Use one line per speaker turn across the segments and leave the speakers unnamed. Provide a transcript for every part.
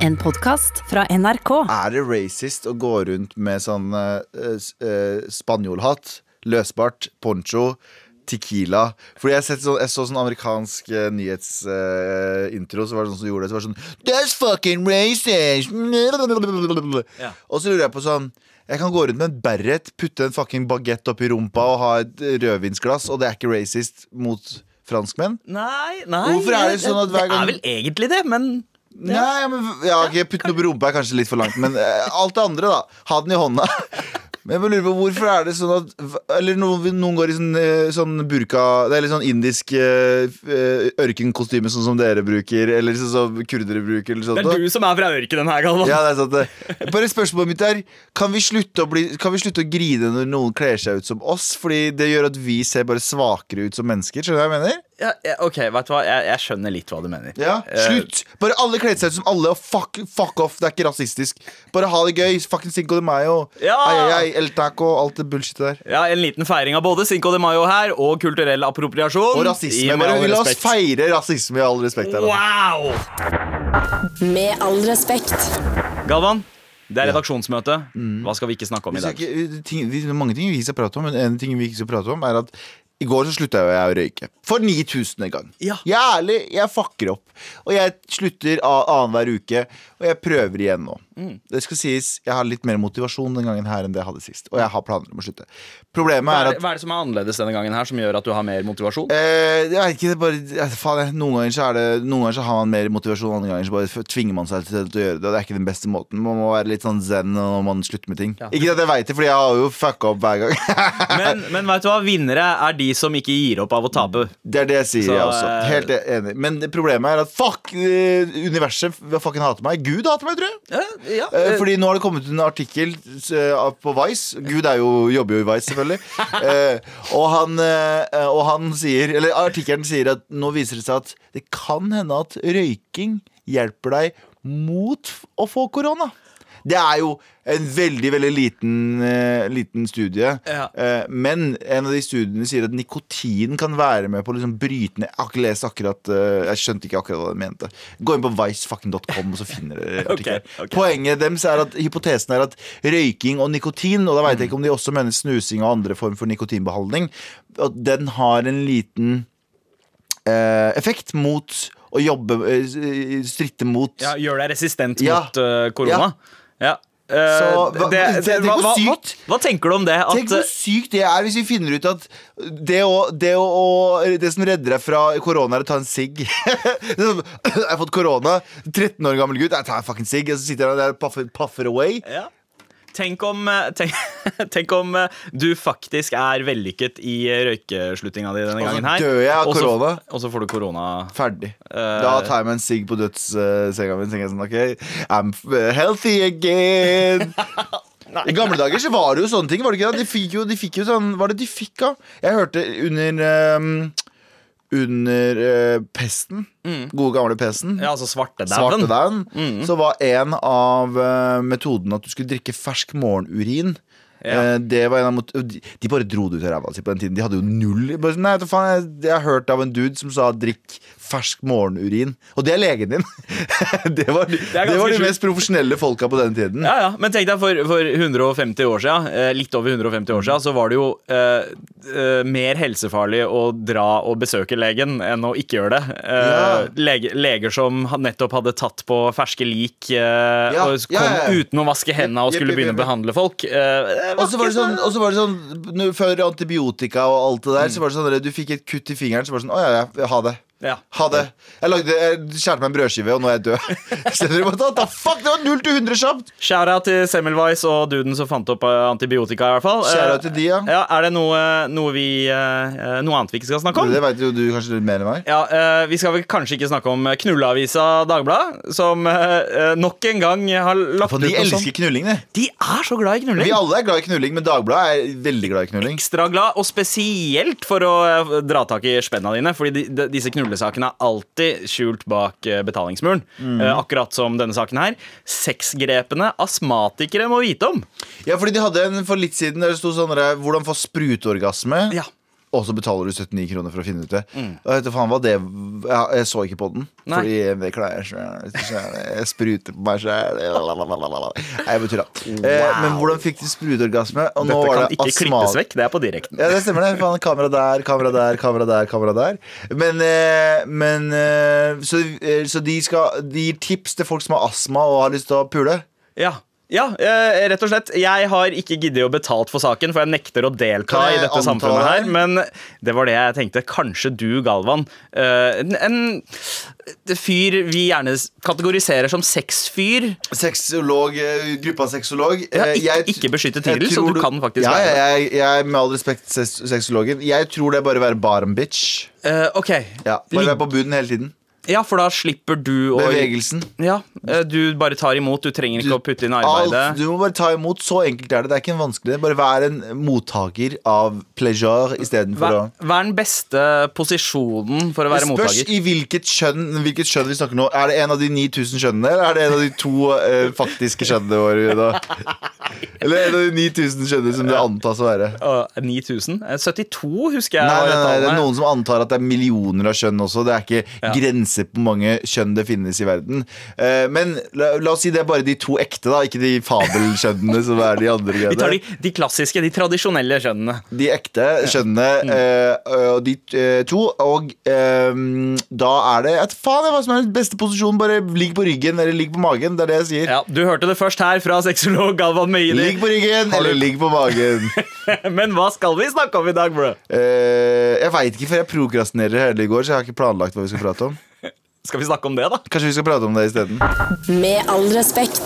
En podkast fra NRK.
Er det racist å gå rundt med sånn uh, uh, spanjolhatt, løsbart, poncho, tequila? Fordi jeg, har sett sånn, jeg så sånn amerikansk uh, nyhetsintro, så var det sånn som gjorde det. Så var det sånn That's fucking racist!
Ja.
Og så lurer jeg på sånn jeg kan gå rundt med en Berret, putte en fucking bagett oppi rumpa og ha et rødvinsglass, og det er ikke racist mot franskmenn?
Nei, nei
Hvorfor er det sånn at hver gang-
Det er vel egentlig det, men
Nei, men ja, okay, Putte noe i rumpa er kanskje litt for langt, men eh, alt det andre, da. Ha den i hånda. Men jeg bare lurer på hvorfor er det sånn at Eller noen, noen går i sånn, eh, sånn burka Det er litt sånn indisk eh, eh, ørkenkostyme, sånn som dere bruker, eller sånn som kurdere bruker. Eller sånt,
det er du som er fra ørkenen her, Galvan.
ja, det er sant det. Bare spørsmålet mitt er Kan vi slutte å, bli, kan vi slutte å grine når noen kler seg ut som oss? Fordi det gjør at vi ser bare svakere ut som mennesker. Skjønner du hva jeg mener?
Ja, ok, vet du hva? Jeg, jeg skjønner litt hva du mener.
Ja,
Eh,
Slutt! Bare alle kler seg ut som alle, og fuck, fuck off. Det er ikke rasistisk. Bare ha det gøy. Fucking Cinco de Mayo.
Ja!
Ai, ai, ai, El Taco, alt det bullshitet der.
Ja, En liten feiring av både Cinco de Mayo her og kulturell appropriasjon.
Og rasisme. Bare
all
La oss feire rasisme i all respekt. Her.
Wow!
Med all respekt.
Galvan, det er redaksjonsmøte. Hva skal vi ikke snakke om i dag?
ikke, ting, det er mange ting vi skal prate om, men en ting vi ikke skal prate om, er at i går så slutta jeg å røyke. For 9000. gang.
Ja.
Jeg er ærlig, jeg fucker opp. Og jeg slutter annenhver uke, og jeg prøver igjen nå.
Mm.
Det skal sies, jeg har litt mer motivasjon den gangen her enn det jeg hadde sist. Og jeg har planer om å slutte. Problemet er
er,
at
hva er det som er annerledes denne gangen her som gjør at du har mer motivasjon?
Eh, jeg vet ikke, det bare faen, noen, ganger så er det, noen ganger så har man mer motivasjon, andre ganger så bare tvinger man seg til, til å gjøre det. Og det er ikke den beste måten. Man må være litt sånn zen når man slutter med ting.
Ja.
Ikke at jeg veit det, for jeg har jo fucka opp hver gang.
Men, men vet du hva? Vinnere er de som ikke gir opp av å tape.
det er det jeg sier,
Så,
jeg også.
eh,
Helt enig. Men problemet er at fuck, eh, universet fucking hater meg. Gud hater meg, tror jeg.
Ja,
ja. Fordi nå har det kommet en artikkel eh, på Vice. Gud er jo, jobber jo i Vice, selvfølgelig. Eh, og, han, eh, og han sier Eller artikkelen sier at nå viser det seg at det kan hende at røyking hjelper deg mot å få korona. Det er jo en veldig veldig liten, uh, liten studie.
Ja.
Uh, men en av de studiene sier at nikotin kan være med på å liksom bryte ned Jeg har ikke lest akkurat uh, Jeg skjønte ikke akkurat hva de mente. Gå inn på vicefucking.com, og så finner dere artikkelen.
okay, okay.
Poenget deres er at hypotesen er at røyking og nikotin, og da veit jeg ikke om de også mener snusing og andre form for nikotinbehandling, at den har en liten effekt mot å jobbe Stritte mot
Ja, gjør deg resistent
Ja.
mot korona. Ja. Eh,
Så, hva-
det, det, hva, hva, hva,
sykt.
hva tenker du om det?
Tenk hvor sykt det er hvis vi finner ut at det, å, det, å, det som redder deg fra korona, er å ta en sigg. Jeg har fått korona. 13 år gammel gutt. Jeg tar en fucking sigg. Og så sitter han der og puffer, puffer away.
ja. Tenk om, eh, tenk, tenk om eh, du faktisk er vellykket i røykeslutninga di denne
Og så
gangen her.
dør jeg av korona.
Og så får du korona.
Ferdig.
Eh,
Da tar jeg meg en sigg på dødssenga mi. tenker jeg sånn, ok, I'm healthy again. I gamle dager så var det jo sånne ting. Var det ikke det? De fikk jo, de fikk jo sånn Hva var det de fikk, da? Jeg hørte under ehm, Under eh, pesten, gode gamle pesten,
Ja, altså svartedauden.
svartedauden, så var en av eh, metodene at du skulle drikke fersk morgenurin.
Ja.
Eh, det var en av mot de, de bare dro det ut av ræva si på den tiden. De hadde jo null bare, sånn, Nei, vet du faen, jeg, jeg har hørt av en dude som sa 'drikk fersk morgenurin'. Og det er legen din! det, var, det,
det
var de mest profesjonelle folka på den tiden.
Ja, ja, Men tenk deg, for, for 150 år siden, eh, litt over 150 år siden, så var det jo eh, eh, mer helsefarlig å dra og besøke legen enn å ikke gjøre det. Eh,
Ja.
lege, leger som nettopp hadde tatt på ferske lik eh,
Ja,
og kom
ja,
uten å vaske hendene og skulle begynne å behandle folk. Eh,
Og så var det sånn, og så var det sånn Før antibiotika og alt det der, så var det sånn Du fikk et kutt i fingeren, så var det sånn Å ja, ja, ha det.
Ja.
Ha det. Jeg, lagde, jeg skjærte meg en brødskive, og nå er jeg død. Så dere the fuck, Det var 0 til 100 kjapt!
Shout-out til Semmelweis og duden som fant opp eh, antibiotika, i hvert fall. Eh,
til de, ja.
ja. Er det noe, noe, vi, eh, noe annet vi ikke skal snakke om?
Det vet jo du kanskje litt mer enn meg.
Ja, Vi skal vel kanskje ikke snakke om knulleavisa Dagbladet, som nok en gang har lagt
For
ut
de
noe sånt.
elsker knulling, de.
De er så glad i knulling.
Vi alle er glad i knulling, men Dagbladet er veldig glad i knulling.
Ekstra glad, og spesielt for å dra tak i spenna dine. Fordi de, de, disse knullesakene er alltid skjult bak eh, betalingsmuren.
Mm.
Eh, akkurat som denne saken her. Sexgrepene astmatikere må vite om.
Ja, fordi de hadde en for litt siden der det sto sånn 'Hvordan få sprutorgasme'.
Ja.
Og så betaler du 79 kroner for å finne ut det. Jeg vet du, faen hva det Jeg, jeg så ikke på den,
Nei.
fordi det klarer jeg sjøl. Jeg spruter på meg sjøl. Jeg betyr det. Wow. Eh, men hvordan fikk du spruteorgasme? Og
Dette kan
det
ikke
astma-
klippes vekk. Det er på direkten.
ja, det stemmer det. Faen, kamera der, kamera der, kamera der. kamera der Men, eh, men eh, så, eh, så de, skal, de gir tips til folk som har astma og har lyst til å pule?
Ja. Ja, eh, rett og slett. Jeg har ikke giddet å betalt for saken, for jeg nekter å delta
Kan
i dette
anta
samfunnet her.
det?
Men det var det jeg tenkte. Kanskje du, Galvan, eh, en, en fyr vi gjerne kategoriserer som sexfyr.
Sexolog, eh, gruppa sexolog.
Ja,
Eh,
ikke-
jeg-
ikke beskyttet
jeg
tittel, så
tror
du kan faktisk
ja,
være det.
ja, jeg, jeg, Med all respekt, sex- sexologen. Jeg tror det er bare å være barm bitch.
Eh, OK.
Ja, bare
Lig-
være på bunnen hele tiden.
Ja, for da slipper du å
Bevegelsen.
Ja, eh, Du bare tar imot. Du trenger ikke å putte inn
Alt,
arbeidet.
du må bare ta imot. Så enkelt er det. Det er ikke en vanskelig Bare vær en mottaker av pleasure istedenfor å
er den beste posisjonen for å være
Det spørs
mottaker?
i hvilket kjønn, hvilket kjønn vi snakker nå. Er det en av de 9000 kjønnene, eller er det en av de to eh, faktiske kjønnene våre? Da? Eller en av de 9000 kjønnene som det antas å være?
Å, 9000? Eh, 72 husker jeg.
Nei, nei, nei, det er noen som antar at det er millioner av kjønn også. Det er ikke
Ja.
grenser på hvor mange kjønn det finnes i verden. Eh, men la, la oss si det er bare de to ekte, da, ikke de fabelkjønnene som er de andre
Vi tar de, de klassiske, de tradisjonelle kjønnene.
De ekte kjønnene,
Mm.
eh, og de eh, to. Og da er det et faen hva som er den beste posisjonen. Bare ligg på ryggen eller ligg på magen. Det er det jeg sier.
Ja, Du hørte det først her fra sexolog Galvan
Ligg på ryggen eller ligg på magen.
Men hva skal vi snakke om i dag, bro?
Jeg veit ikke, for jeg prokrastinerer hele i går, så jeg har ikke planlagt hva vi skal prate om.
Skal vi snakke om det, da?
Kanskje vi skal prate om det isteden.
Med all respekt.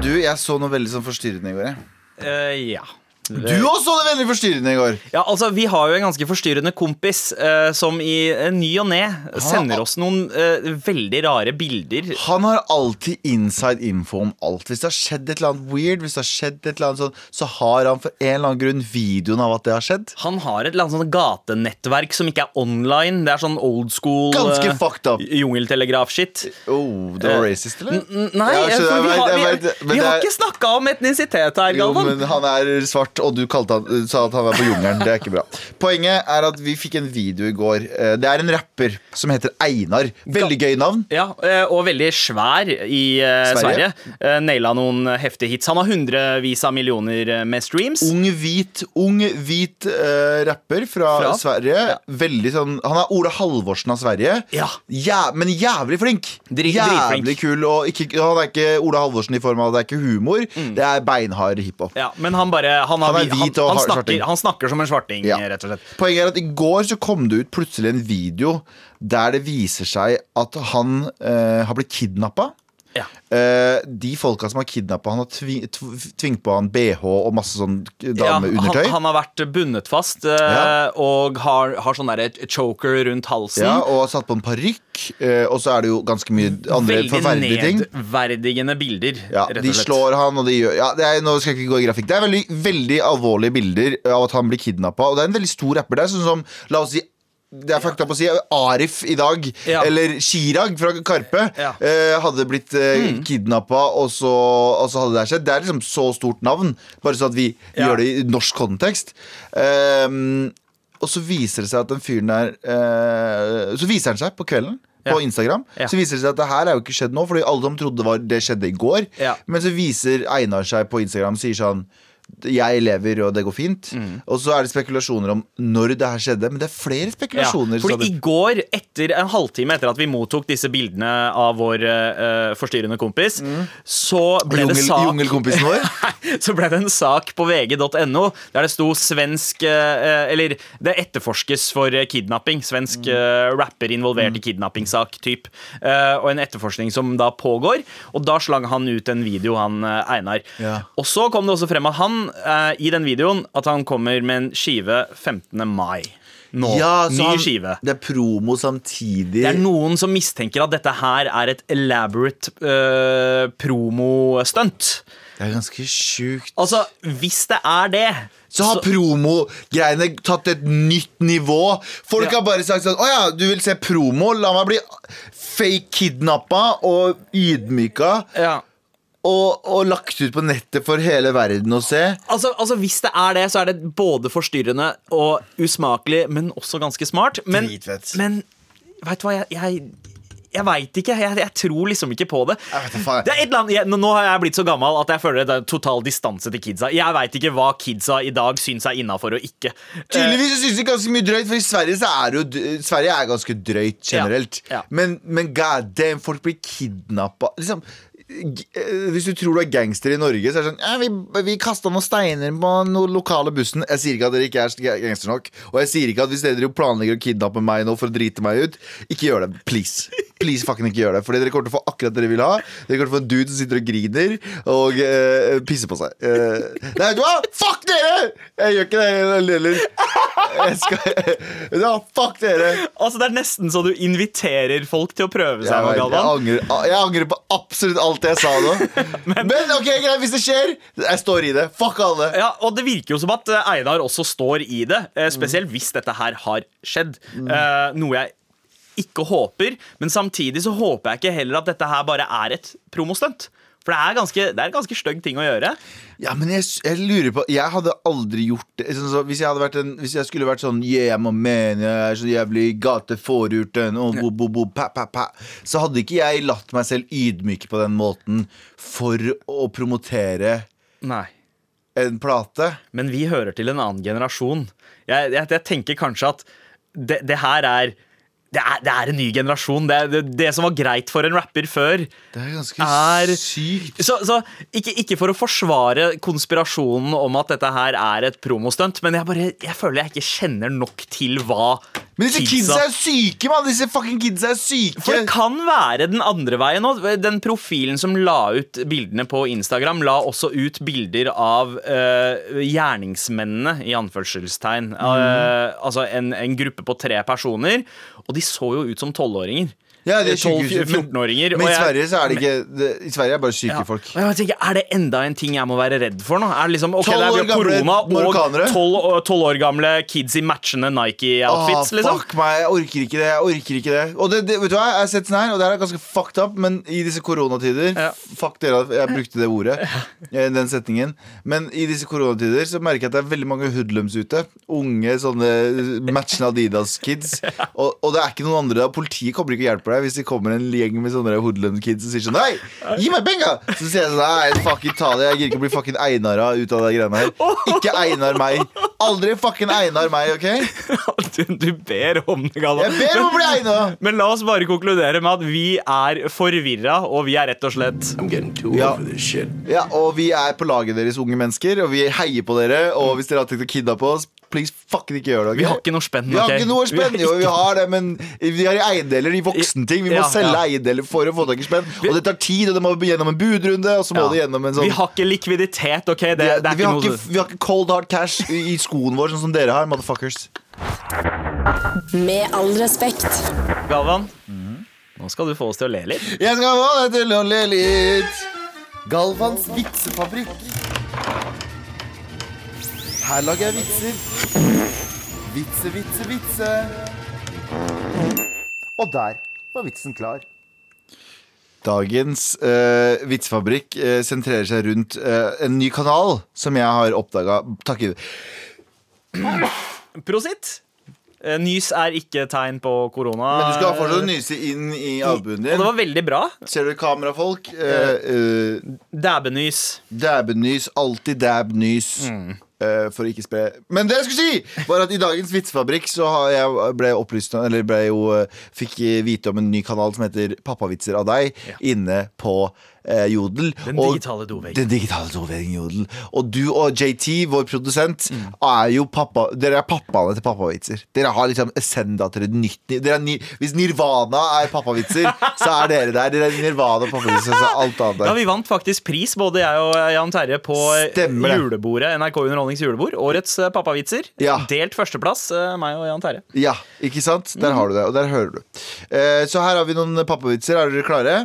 Du, jeg så noe veldig sånn forstyrrende i går. jeg.
Eh, ja.
Du også hadde veldig forstyrrende i går.
Ja, altså, Vi har jo en ganske forstyrrende kompis eh, som i eh, ny og ne sender oss noen eh, veldig rare bilder.
Han har alltid inside info om alt. Hvis det har skjedd et eller annet weird, hvis det har skjedd et eller annet sånn, så har han for en eller annen grunn videoen av at det har skjedd.
Han har et eller annet sånt gatenettverk som ikke er online. Det er sånn old school
Ganske
eh,
fucked up.
jungeltelegraf-shit.
Oh, det var racist, eller?
N- Nei, eh,
så
for
jeg
vi
vet-
har,
jeg
vi,
vet- men
vi
det
har
er-
ikke snakka om etnisitet her,
Jo,
Galvan.
men han er svart, og du kalte han, sa at han var på jungelen. Det er ikke bra. Poenget er at vi fikk en video i går. Eh, Det er en rapper som heter Einar. Veldig gøy navn.
Ja, eh, og veldig svær i eh,
Sverige.
Sverige. Naila noen heftige hits. Han har hundrevis av millioner med streams.
Ung, hvit, ung, hvit uh, rapper fra,
Fra?
Sverige.
Ja.
Veldig sånn Han er Ola Halvorsen av Sverige.
Ja.
ja men jævlig flink.
Drit-
jævlig kul. Og ikke, han er ikke Ola Halvorsen i form av det er ikke humor. Det er beinhard hiphop.
Mm. Ja, men han bare Han, har,
Han hvit og
han,
han,
snakker, han snakker som en svarting,
Ja.
rett og slett.
Poenget er at I går så kom det ut plutselig en video der det viser seg at han eh, har blitt kidnappa.
Ja.
Eh, de folka som har kidnappa han, har tving, tvingt på han BH og masse sånn
Ja,
dameundertøy.
han, han har vært bundet fast eh,
Ja.
og har, har sånn derre choker rundt halsen.
Ja, og har satt på en parykk. Eh, og så er det jo ganske mye andre
Veldig
forferdelige ting.
Veldig nedverdigende bilder,
Ja,
rett
de
og slett.
slår han, og de gjør ja, det er, Nå skal jeg ikke gå i grafikk. Det er veldig, veldig alvorlige bilder av at han blir kidnappa. Og det er en veldig stor rapper der, sånn som La oss si det er fucked up å si Arif i dag,
Ja.
eller Chirag fra Karpe,
Ja.
eh, hadde blitt eh, kidnappa, og så, og så hadde det skjedd. Det er liksom så stort navn, bare så at vi
Ja.
gjør det i norsk kontekst. Ehm, og så viser det seg at den fyren der eh, Så viser han seg på kvelden. På Instagram
Ja.
Så viser det seg at det her er jo ikke skjedd nå, Fordi alle som trodde det, var, det skjedde i går.
Ja.
Men så viser Einar seg på Instagram Sier sånn jeg lever, og det går fint.
Mm.
Og så er det spekulasjoner om når det her skjedde. Men det er flere spekulasjoner.
Ja, fordi i går, etter en halvtime etter at vi mottok disse bildene av vår uh, forstyrrende kompis, så ble det
Jungel,
sak så ble det en sak på vg.no der det sto svensk uh, Eller det etterforskes for kidnapping. Svensk uh, rapper involvert i kidnappingssak, typ. Eh, og en etterforskning som da pågår. Og da slang han ut en video, han Einar.
Ja.
Og så kom det også frem at han eh, i den videoen at han kommer med en skive 15. mai. Nå.
Ja, så
Ny
han-
skive.
Det er promo samtidig.
Det er noen som mistenker at dette her er et elaborate uh, promostunt.
Det er ganske sjukt.
Altså, hvis det er det
Så har promogreiene tatt et nytt nivå. Folk
Ja.
har bare sagt sånn Å ja, du vil se promo? La meg bli fake kidnappa og ydmyka.
ja.
Og, og lagt ut på nettet for hele verden å se.
Altså, altså Hvis det er det, så er det både forstyrrende og usmakelig, men også ganske smart. Men,
Dritfett.
men vet du hva, jeg, jeg, jeg veit ikke. Jeg, jeg tror liksom ikke på det. Det annet, nå- har jeg blitt så gammel at jeg føler det er total distanse til kidsa. Jeg veit ikke hva kidsa i dag syns er innafor og ikke.
Tydeligvis syns de ganske mye drøyt, for i Sverige så er jo Sverige er ganske drøyt generelt.
Ja, ja.
Men, men god damn, folk blir kidnappa. Liksom, hvis du tror du er gangster i Norge, så er det sånn ja, Vi, vi kasta noen steiner på noen lokale bussen. Jeg sier ikke at dere ikke er gangster nok. Og jeg sier ikke at hvis dere planlegger å kidnappe meg nå for å drite meg ut, ikke gjør det. Please. Please fucking ikke gjør det Fordi dere kommer til å få akkurat det dere vil ha. Dere kommer til å få en dude som sitter og griner og uh, pisser på seg. Uh, nei, du hva? Fuck dere! Jeg gjør ikke det heller. Jeg skal ja. Fuck dere.
Altså Det er nesten så du inviterer folk til å prøve seg.
Jeg, jeg, angrer, jeg angrer på absolutt alt jeg sa nå. Men, ok, greit, hvis det skjer, jeg står i det. Fuck alle.
Ja, og det virker jo som at eh, Einar også står i det, eh, spesielt hvis dette her har skjedd. Mm. noe jeg ikke håper, men samtidig så håper jeg ikke heller at dette her bare er et promostunt. For det er, ganske, det er en ganske stygg ting å gjøre.
Ja, men jeg, jeg lurer på Jeg hadde aldri gjort det. Sånn, så, hvis, jeg en, hvis jeg skulle vært sånn Yeah, jeg må jeg er så jævlig gateforurten og bo, bo, bo, pa, pa, pa, Så hadde ikke jeg latt meg selv ydmyke på den måten for å promotere
Nei.
en plate.
Men vi hører til en annen generasjon. Jeg, jeg, jeg tenker kanskje at det, det her er det er, det er en ny generasjon. Det, det, det som var greit for en rapper før.
Det er ganske
Er-
sykt.
Så, så ikke, ikke for å forsvare konspirasjonen om at dette her er et promostunt, men jeg, bare, jeg føler jeg ikke kjenner nok til hva
Men disse kidsa er syke, mann! Disse fucking kidsa er syke.
For det kan være den andre veien òg. Den profilen som la ut bildene på Instagram, la også ut bilder av eh, gjerningsmennene, i anførselstegn. Eh, altså en, en gruppe på tre personer. Og de så jo ut som tolvåringer.
Ja, det er 12-14-åringer. Men i Sverige så er det ikke det, I Sverige er bare syke
ja.
folk.
Og jeg tenker, Er det enda en ting jeg må være redd for nå? Er det liksom, ok,
12
det er
år
korona og
marokkanere.
12, 12 år gamle kids i matchende Nike-outfits,
Ah,
liksom?
Fuck meg, jeg orker ikke det. Jeg orker ikke det Og det, det, vet du hva, jeg har sett sånn her Og det her er ganske fucked up Men i disse koronatider
Ja.
Fuck dere, jeg brukte det ordet eh, Den setningen Men i disse koronatider så merker jeg at det er veldig mange hoodlums ute Unge sånne matchende Adidas-kids og, og det er ikke noen andre da. Politiet kommer ikke og hjelper deg Hvis det kommer en gjeng med sånne hoodlum-kids som sier sånn, nei, gi meg penger Så sier jeg sånn, nei, fucking ta det Jeg gir ikke å bli fucking Einara ut av de greiene her. Ikke Einar meg Aldri fucking Einar meg, ok?
Du, du ber om det, Galvan.
Jeg ber om å bli Einar
Men la oss bare konkludere med at vi er forvirra, og vi er rett og slett
Ja. Ja, og vi er på laget deres unge mennesker, og vi heier på dere. Og hvis dere har tenkt å kidnappe oss, please fucking ikke gjør det. ok?
Vi har ikke noe spenn.
Vi har ikke noe spenn, jo, vi har det, men vi har eiendeler i voksenting. Vi må
Ja,
selge
ja.
eiendeler for å få tak i spenn. Og det tar tid, og det må gjennom en budrunde, og så må
Ja.
det gjennom en sånn
Vi har ikke likviditet, OK? Det, det er
vi,
ikke
har
noe
ikke, vi har ikke cold hard cash i i skoen vår, sånn som dere har, motherfuckers.
Med all respekt.
Galvan, nå skal du få oss til å le litt.
Jeg skal få deg til å le litt. Galvans vitsefabrikk. Her lager jeg vitser. Vitse, vitse, vitse. Og der var vitsen klar. Dagens uh, vitsefabrikk uh, sentrerer seg rundt uh, en ny kanal som jeg har oppdaga takket
Prosit. Eh, Nys er ikke tegn på korona.
Men du skal fortsatt nyse inn i albuen
Og det var veldig bra.
Ser du kamerafolk? Eh, eh,
Dæbenys.
Dabbenys. Alltid dab-nys. eh, for å ikke spre Men det jeg skulle si, var at i dagens Vitsefabrikk så har jeg ble opplyst Eller ble jo fikk vite om en ny kanal som heter Pappavitser av deg,
Ja.
inne på eh, Jodel.
Den digitale doveggen.
Den digitale doveggen Jodel. Og du og JT, vår produsent, er jo pappa Dere er pappaene til pappavitser. Dere har liksom senda til et nytt dere er ni, Hvis Nirvana er pappavitser, så er dere der. Dere er Nirvana pappavitser, så alt annet
Ja. Vi vant faktisk pris, både jeg og Jan Terje, på
Stemmer
julebordet. NRK Underholdnings julebord. Årets eh, pappavitser.
Ja.
Delt førsteplass, eh, meg og Jan Terje.
Ja, ikke sant? Der har du det, og der hører du. Eh, så her har vi noen pappavitser. Er dere klare?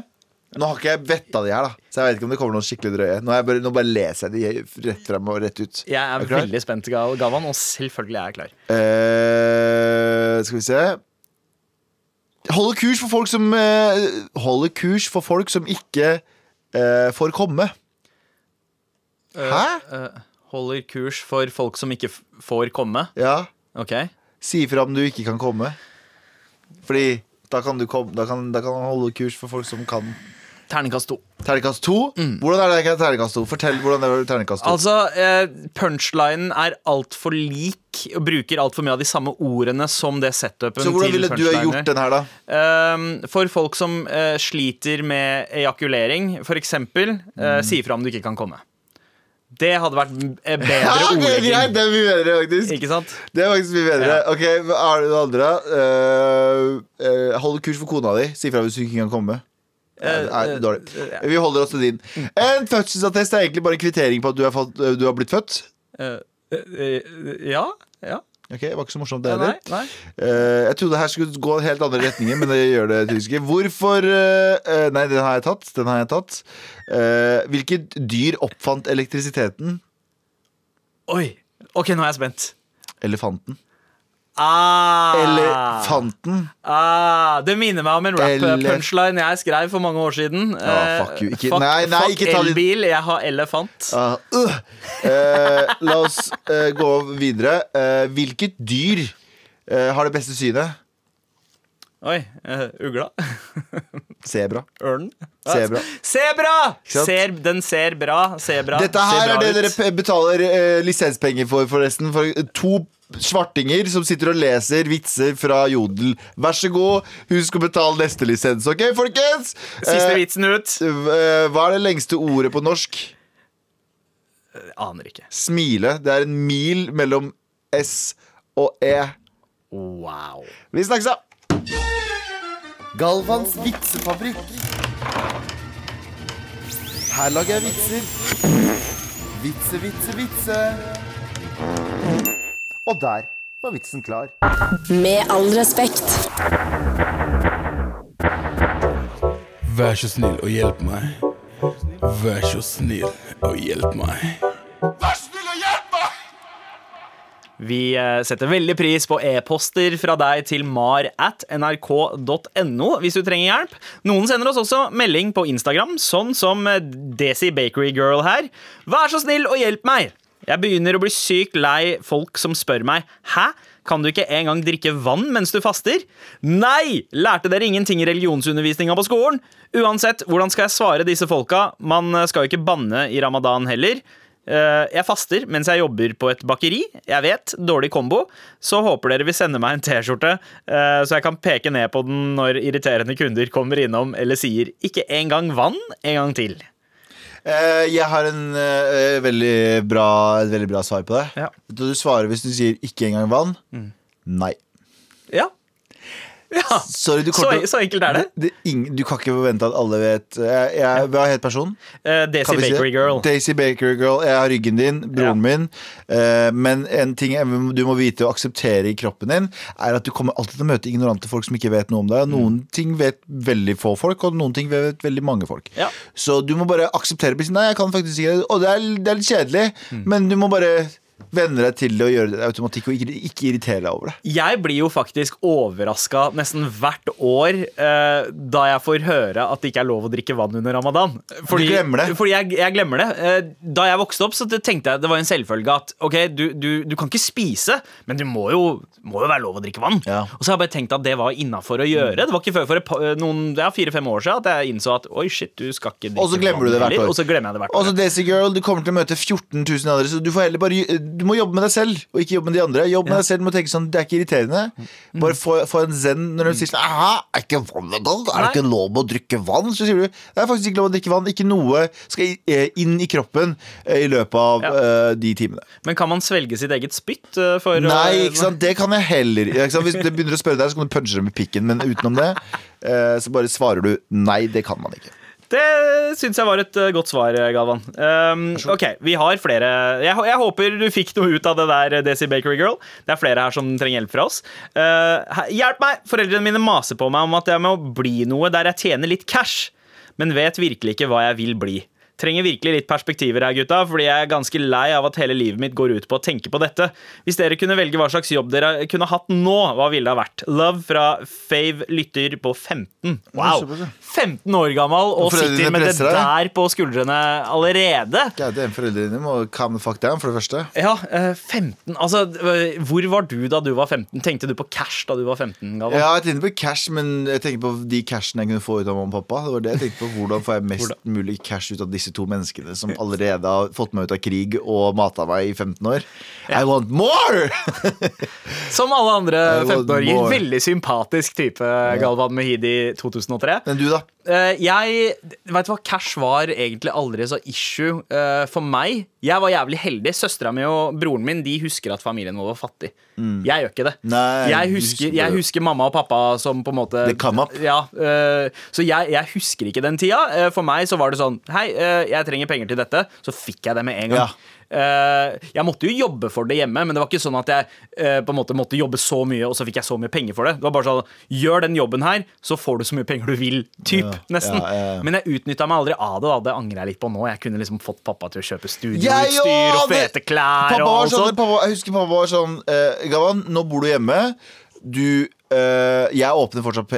Nå har ikke jeg vetta de her, da så jeg vet ikke om det kommer noen skikkelig drøye. Nå, jeg bare, nå bare leser jeg de rett frem og rett ut.
Jeg er,
Er
veldig spent, Gavan, Galvan, og selvfølgelig er jeg klar.
Eh, skal vi se Holde kurs for folk som eh, Holde kurs for folk som ikke eh, får komme. Hæ?
Uh, holder kurs for folk som ikke f får komme.
Ja.
Ok.
Si ifra om du ikke kan komme. Fordi da kan du komme, da kan, da kan han holde kurs for folk som kan.
Terningkast to.
Terningkast to? Hvordan er det ikke terningkast to? Fortell hvordan det er terningkast to.
Mm. Altså, eh, punchlinen er altfor lik og bruker altfor mye av de samme ordene som det setupen
Så hvordan ville du ha gjort den her, da?
Ehm, for folk som eh, sliter med ejakulering, for eksempel, eh,
Mm.
si ifra om du ikke kan komme. Det hadde vært eh, bedre
Ja, ok, greit, det er mye bedre, faktisk.
Ikke sant?
Det er faktisk mye bedre. Ok, hva er det andre? Uh, uh, hold kurs for kona di. Si ifra hvis du ikke kan komme. Nei, det er
eh,
dårlig.
eh,
Vi holder oss til din. En fødselsattest er egentlig bare en kvittering på at du har, fått, du har blitt født.
Eh, eh, ja? Ja?
Ok, Det var ikke så morsomt, det heller.
nei.
Eh, jeg trodde her skulle gå helt andre retninger, men det gjør det tydeligvis ikke. Hvorfor eh, eh, Nei, den har jeg tatt. Den har jeg tatt. Eh, hvilket dyr oppfant elektrisiteten?
Oi. OK, nå er jeg spent.
Elefanten.
Ah,
Elefanten.
Ah, det minner meg om en rap-punchline jeg skrev for mange år siden.
Ja,
Eh,
fuck you. Ikke-
fuck,
nei, nei,
fuck
ikke
elbil, jeg har elefant.
Ah, uh. Eh, la oss eh, gå videre. Eh, hvilket dyr eh, har det beste synet?
Oi. eh, ugla.
Sebra.
Ørnen.
Sebra.
Sebra! Ser, den ser bra. Sebra.
Dette her er det dere betaler eh, lisenspenger for, forresten. For to svartinger som sitter og leser vitser fra Jodel. Vær så god, husk å betale neste lisens, OK, folkens?
Siste
Eh,
vitsen ut.
eh, hva er det lengste ordet på norsk?
Aner ikke.
Smile. Det er en mil mellom S og E.
Wow.
Vi snakkes, da! Galvans vitsefabrikk. Her lager jeg vitser. Vitse, vitse, vitse. Og der var vitsen klar.
Med all respekt.
Vær så snill og hjelp meg. Vær så snill og hjelp meg. Vær snill og hjelp meg!
Vi eh, setter veldig pris på e-poster fra deg til mar at nrk.no hvis du trenger hjelp. Noen sender oss også melding på Instagram, sånn som Desi Bakery Girl her. Vær så snill og hjelp meg! Jeg begynner å bli sykt lei folk som spør meg Hæ? Kan du ikke engang drikke vann mens du faster? Nei! Lærte dere ingenting i religionsundervisninga på skolen? Uansett, hvordan skal jeg svare disse folka? Man eh, skal jo ikke banne i ramadan heller. Eh, Jeg faster mens jeg jobber på et bakeri. Jeg vet, dårlig kombo. Så håper dere vil sende meg en T-skjorte, eh, så jeg kan peke ned på den når irriterende kunder kommer innom eller sier 'ikke engang vann', en gang til.
Eh, jeg har en eh, veldig bra, et veldig bra svar på det.
Ja.
Vet Du du svarer hvis du sier 'ikke engang vann'. Nei.
Ja.
Sorry, du
Så,
til
så enkelt er det.
det er ing- du kan ikke forvente at alle vet jeg, jeg, Hva het personen?
Uh,
Daisy Bakery si
Girl.
Daisy Bakery Girl. Jeg har ryggen din, broren
Ja.
min. Uh, men en ting du må vite og akseptere i kroppen din, er at du kommer alltid til å møte ignorante folk som ikke vet noe om deg.
Mm.
Noen ting vet veldig få folk, og noen ting vet veldig mange folk.
Ja.
Så du må bare akseptere. Nei, jeg kan faktisk ikke det. Og det er, det er litt kjedelig,
Mm.
men du må bare venne deg til det og gjøre det automatikk, og ikke, ikke irritere deg over det.
Jeg blir jo faktisk overraska nesten hvert år eh, da jeg får høre at det ikke er lov å drikke vann under ramadan. Fordi,
glemmer det.
Fordi jeg, jeg glemmer det. Eh, da jeg vokste opp, så tenkte jeg det var en selvfølge at ok, du, du, du kan ikke spise, men du må må jo være lov å drikke vann.
Ja.
Og så har jeg bare tenkt at det var innafor å gjøre. Det var ikke før for noen ja, fire-fem år siden at jeg innså at oi, shit, du skal ikke drikke vann.
Og så glemmer du det hvert år.
Og så glemmer jeg det hvert
Og så. Daisy Girl, du kommer til å møte 14 000 andre, så du får heller bare Du må jobbe med deg selv, og ikke jobbe med de andre. Jobb med deg selv, du må tenke sånn, Det er ikke irriterende. Bare få, få en zen når du sier sånn Aha, er ikke vann legal? Er det ikke lov å drikke vann? Så sier du det er faktisk ikke lov å drikke vann. Ikke noe skal eh, inn i kroppen eh, i løpet av
Ja.
eh, de timene.
Men kan man svelge sitt eget spytt? For,
Nei, ikke sant? det kan jeg heller? Hvis du begynner å spørre deg, så kan du punche dem i pikken, men utenom det så bare svarer du nei, det kan man ikke.
Det syns jeg var et eh, godt svar, eh, Galvan. Um, ok, vi har flere jeg, jeg håper du fikk noe ut av det der, eh, Desi Bakery Girl. Det er flere her som trenger hjelp fra oss. Uh, hjelp meg! Foreldrene mine maser på meg om at jeg må bli noe der jeg tjener litt cash, men vet virkelig ikke hva jeg vil bli. Trenger virkelig litt perspektiver her, gutta, fordi jeg er ganske lei av at hele livet mitt går ut på å tenke på dette. Hvis dere kunne velge hva slags jobb dere kunne hatt nå, hva ville det ha vært? Love fra Fave lytter på 15. Wow! 15 år gammel og sitter med det der på skuldrene allerede.
Gæren, foreldrene dine må calm the fuck down, for det første.
Ja, eh, 15 Altså, eh, hvor var du da du var 15? Tenkte du på cash da du var 15? Gammel?
Ja, jeg tenkte på cash, men jeg tenkte på de cashene jeg kunne få ut av mamma og pappa. Det var det jeg tenkte på Hvordan får jeg mest mulig cash ut av disse to menneskene som allerede har fått meg ut av krig og mata meg i 15 år? I want more!
Som alle andre 15-åringer.
more.
Veldig sympatisk type, Galvan Mehidi 2003.
Men du, da?
Eh, jeg vet du hva, Cash var egentlig aldri så issue eh, for meg. Jeg var jævlig heldig. Søstera mi og broren min De husker at familien vår var fattig. Jeg gjør ikke det.
Mm. Nei,
jeg, husker, jeg husker mamma og pappa som på en måte
Det come opp
Ja, eh, Så jeg, jeg husker ikke den tida. For meg så var det sånn Hei, jeg trenger penger til dette. Så fikk jeg det med en gang.
Ja.
Eh, jeg måtte jo jobbe for det hjemme, men det var ikke sånn at jeg eh, på en måte måtte jobbe så mye, og så fikk jeg så mye penger for det. Det var bare sånn Gjør den jobben her, så får du så mye penger du vil. Typ,
Ja,
nesten.
ja, ja, ja.
Men jeg utnytta meg aldri av det. Da. Det angrer jeg litt på nå. Jeg kunne liksom fått pappa til å kjøpe studioutstyr og fete klær.
Pappa
og og
sånn, pappa, jeg husker pappa var sånn eh, Gavan, nå bor du hjemme. Du eh, Jeg åpner fortsatt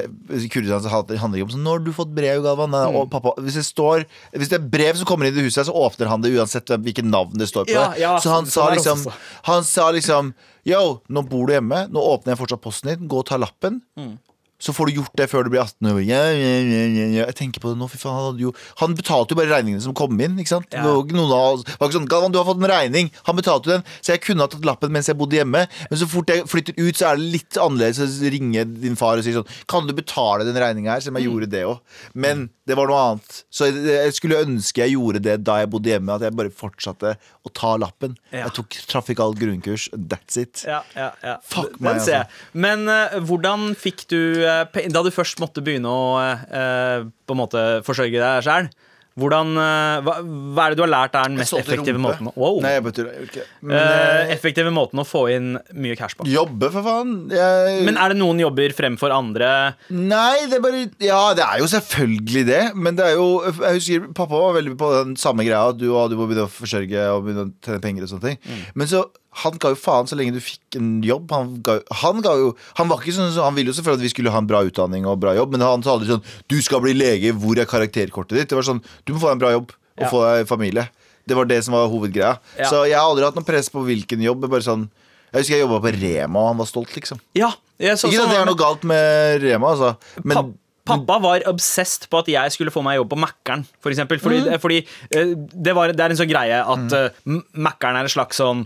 Kurdistan handler ikke om Nå har du fått brev, Galvan.
Mm.
og pappa, hvis, det står, hvis det er brev som kommer inn i huset, så åpner han det uansett hvilket navn det står på.
Ja, ja,
så han sa liksom. Han sa liksom Yo, nå bor du hjemme. Nå åpner jeg fortsatt posten din. Gå og ta lappen.
Mm.
Så får du gjort det før du blir 18 år. Ja, ja, ja. Jeg tenker på det nå, fy faen Han, jo, han betalte jo bare regningene som kom inn. Ikke sant? Noen av det var ikke sånn, Galvan, du har fått en regning. Han betalte jo den. Så jeg kunne ha tatt lappen mens jeg bodde hjemme. Men så fort jeg flytter ut, så er det litt annerledes å ringe din far og si sånn Kan du betale den regninga her? Som
om
jeg gjorde det òg. Men det var noe annet. Så jeg, skulle ønske jeg gjorde det da jeg bodde hjemme. At jeg bare fortsatte å ta lappen.
Ja.
Jeg tok trafikalt grunnkurs. That's it.
Ja, ja, ja.
Fuck
Den
meg, altså.
Men uh, hvordan fikk du uh, Da du først måtte begynne å uh, på en måte forsørge deg sjøl, hvordan eh, hva, hva er det du har lært er den mest effektive
rumpe.
måten wow.
Nei, jeg betyr det, Jeg ikke. Men,
eh, effektive måten å få inn mye cash på.
Jobbe, for faen. Jeg,
Men er det noen jobber fremfor andre?
Nei, det er bare Ja, det er jo selvfølgelig det. Men det er jo Jeg husker pappa var veldig på den samme greia. at Du, og du må begynne å forsørge og begynne å tjene penger og sånne ting.
Mm.
Men så han ga jo faen så lenge du fikk en jobb. Han ga, han ga jo Han var ikke sånn Han ville jo selvfølgelig at vi skulle ha en bra utdanning og bra jobb, men han sa aldri sånn Du skal bli lege, hvor er karakterkortet ditt? Det var sånn Du må få deg en bra jobb og
Ja.
få deg familie. Det var det som var hovedgreia.
Ja.
Så jeg har aldri hatt noe press på hvilken jobb. Bare sånn Jeg husker jeg jobba på Rema, og han var stolt, liksom.
Ja. jeg så-
Ikke
sånn
at det
var
er noe galt med Rema, altså. Men
Pappa var obsessed på at jeg skulle få meg jobb på Mækkern, for eksempel. Fordi,
Mm.
fordi eh, det, var, det er en sånn greie at eh, M- Mækkern er en slags sånn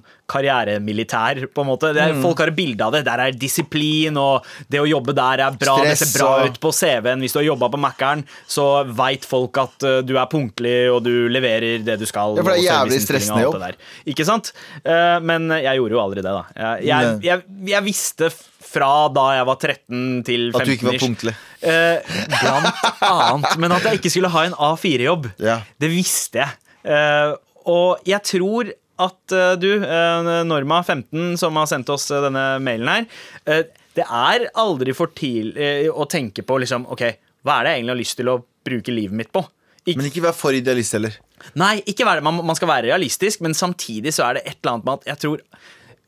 karrieremilitær, på en måte. Det er,
Mm.
Folk har et bilde av det. Der er disiplin, og det å jobbe der er bra. det ser bra
og-
ut på CV-en. Hvis du har jobba på Mækkern, så veit folk at eh, du er punktlig, og du leverer det du skal.
Ja, for det er jævlig stressende
jobb. Ikke sant? Eh, men jeg gjorde jo aldri det, da. Jeg, jeg, jeg, jeg visste fra da jeg var 13 til 15
at du ikke var punktlig.
Eh, blant annet. Men at jeg ikke skulle ha en A4-jobb,
Ja.
det visste jeg. Eh, og jeg tror at eh, du, eh, Norma15, som har sendt oss eh, denne mailen her eh, Det er aldri for tidlig å tenke på liksom, OK, hva er det jeg egentlig har lyst til å bruke livet mitt på? Ikke,
Men ikke vær for idealist heller.
Nei, ikke være, man, man skal være realistisk, men samtidig så er det et eller annet med at jeg tror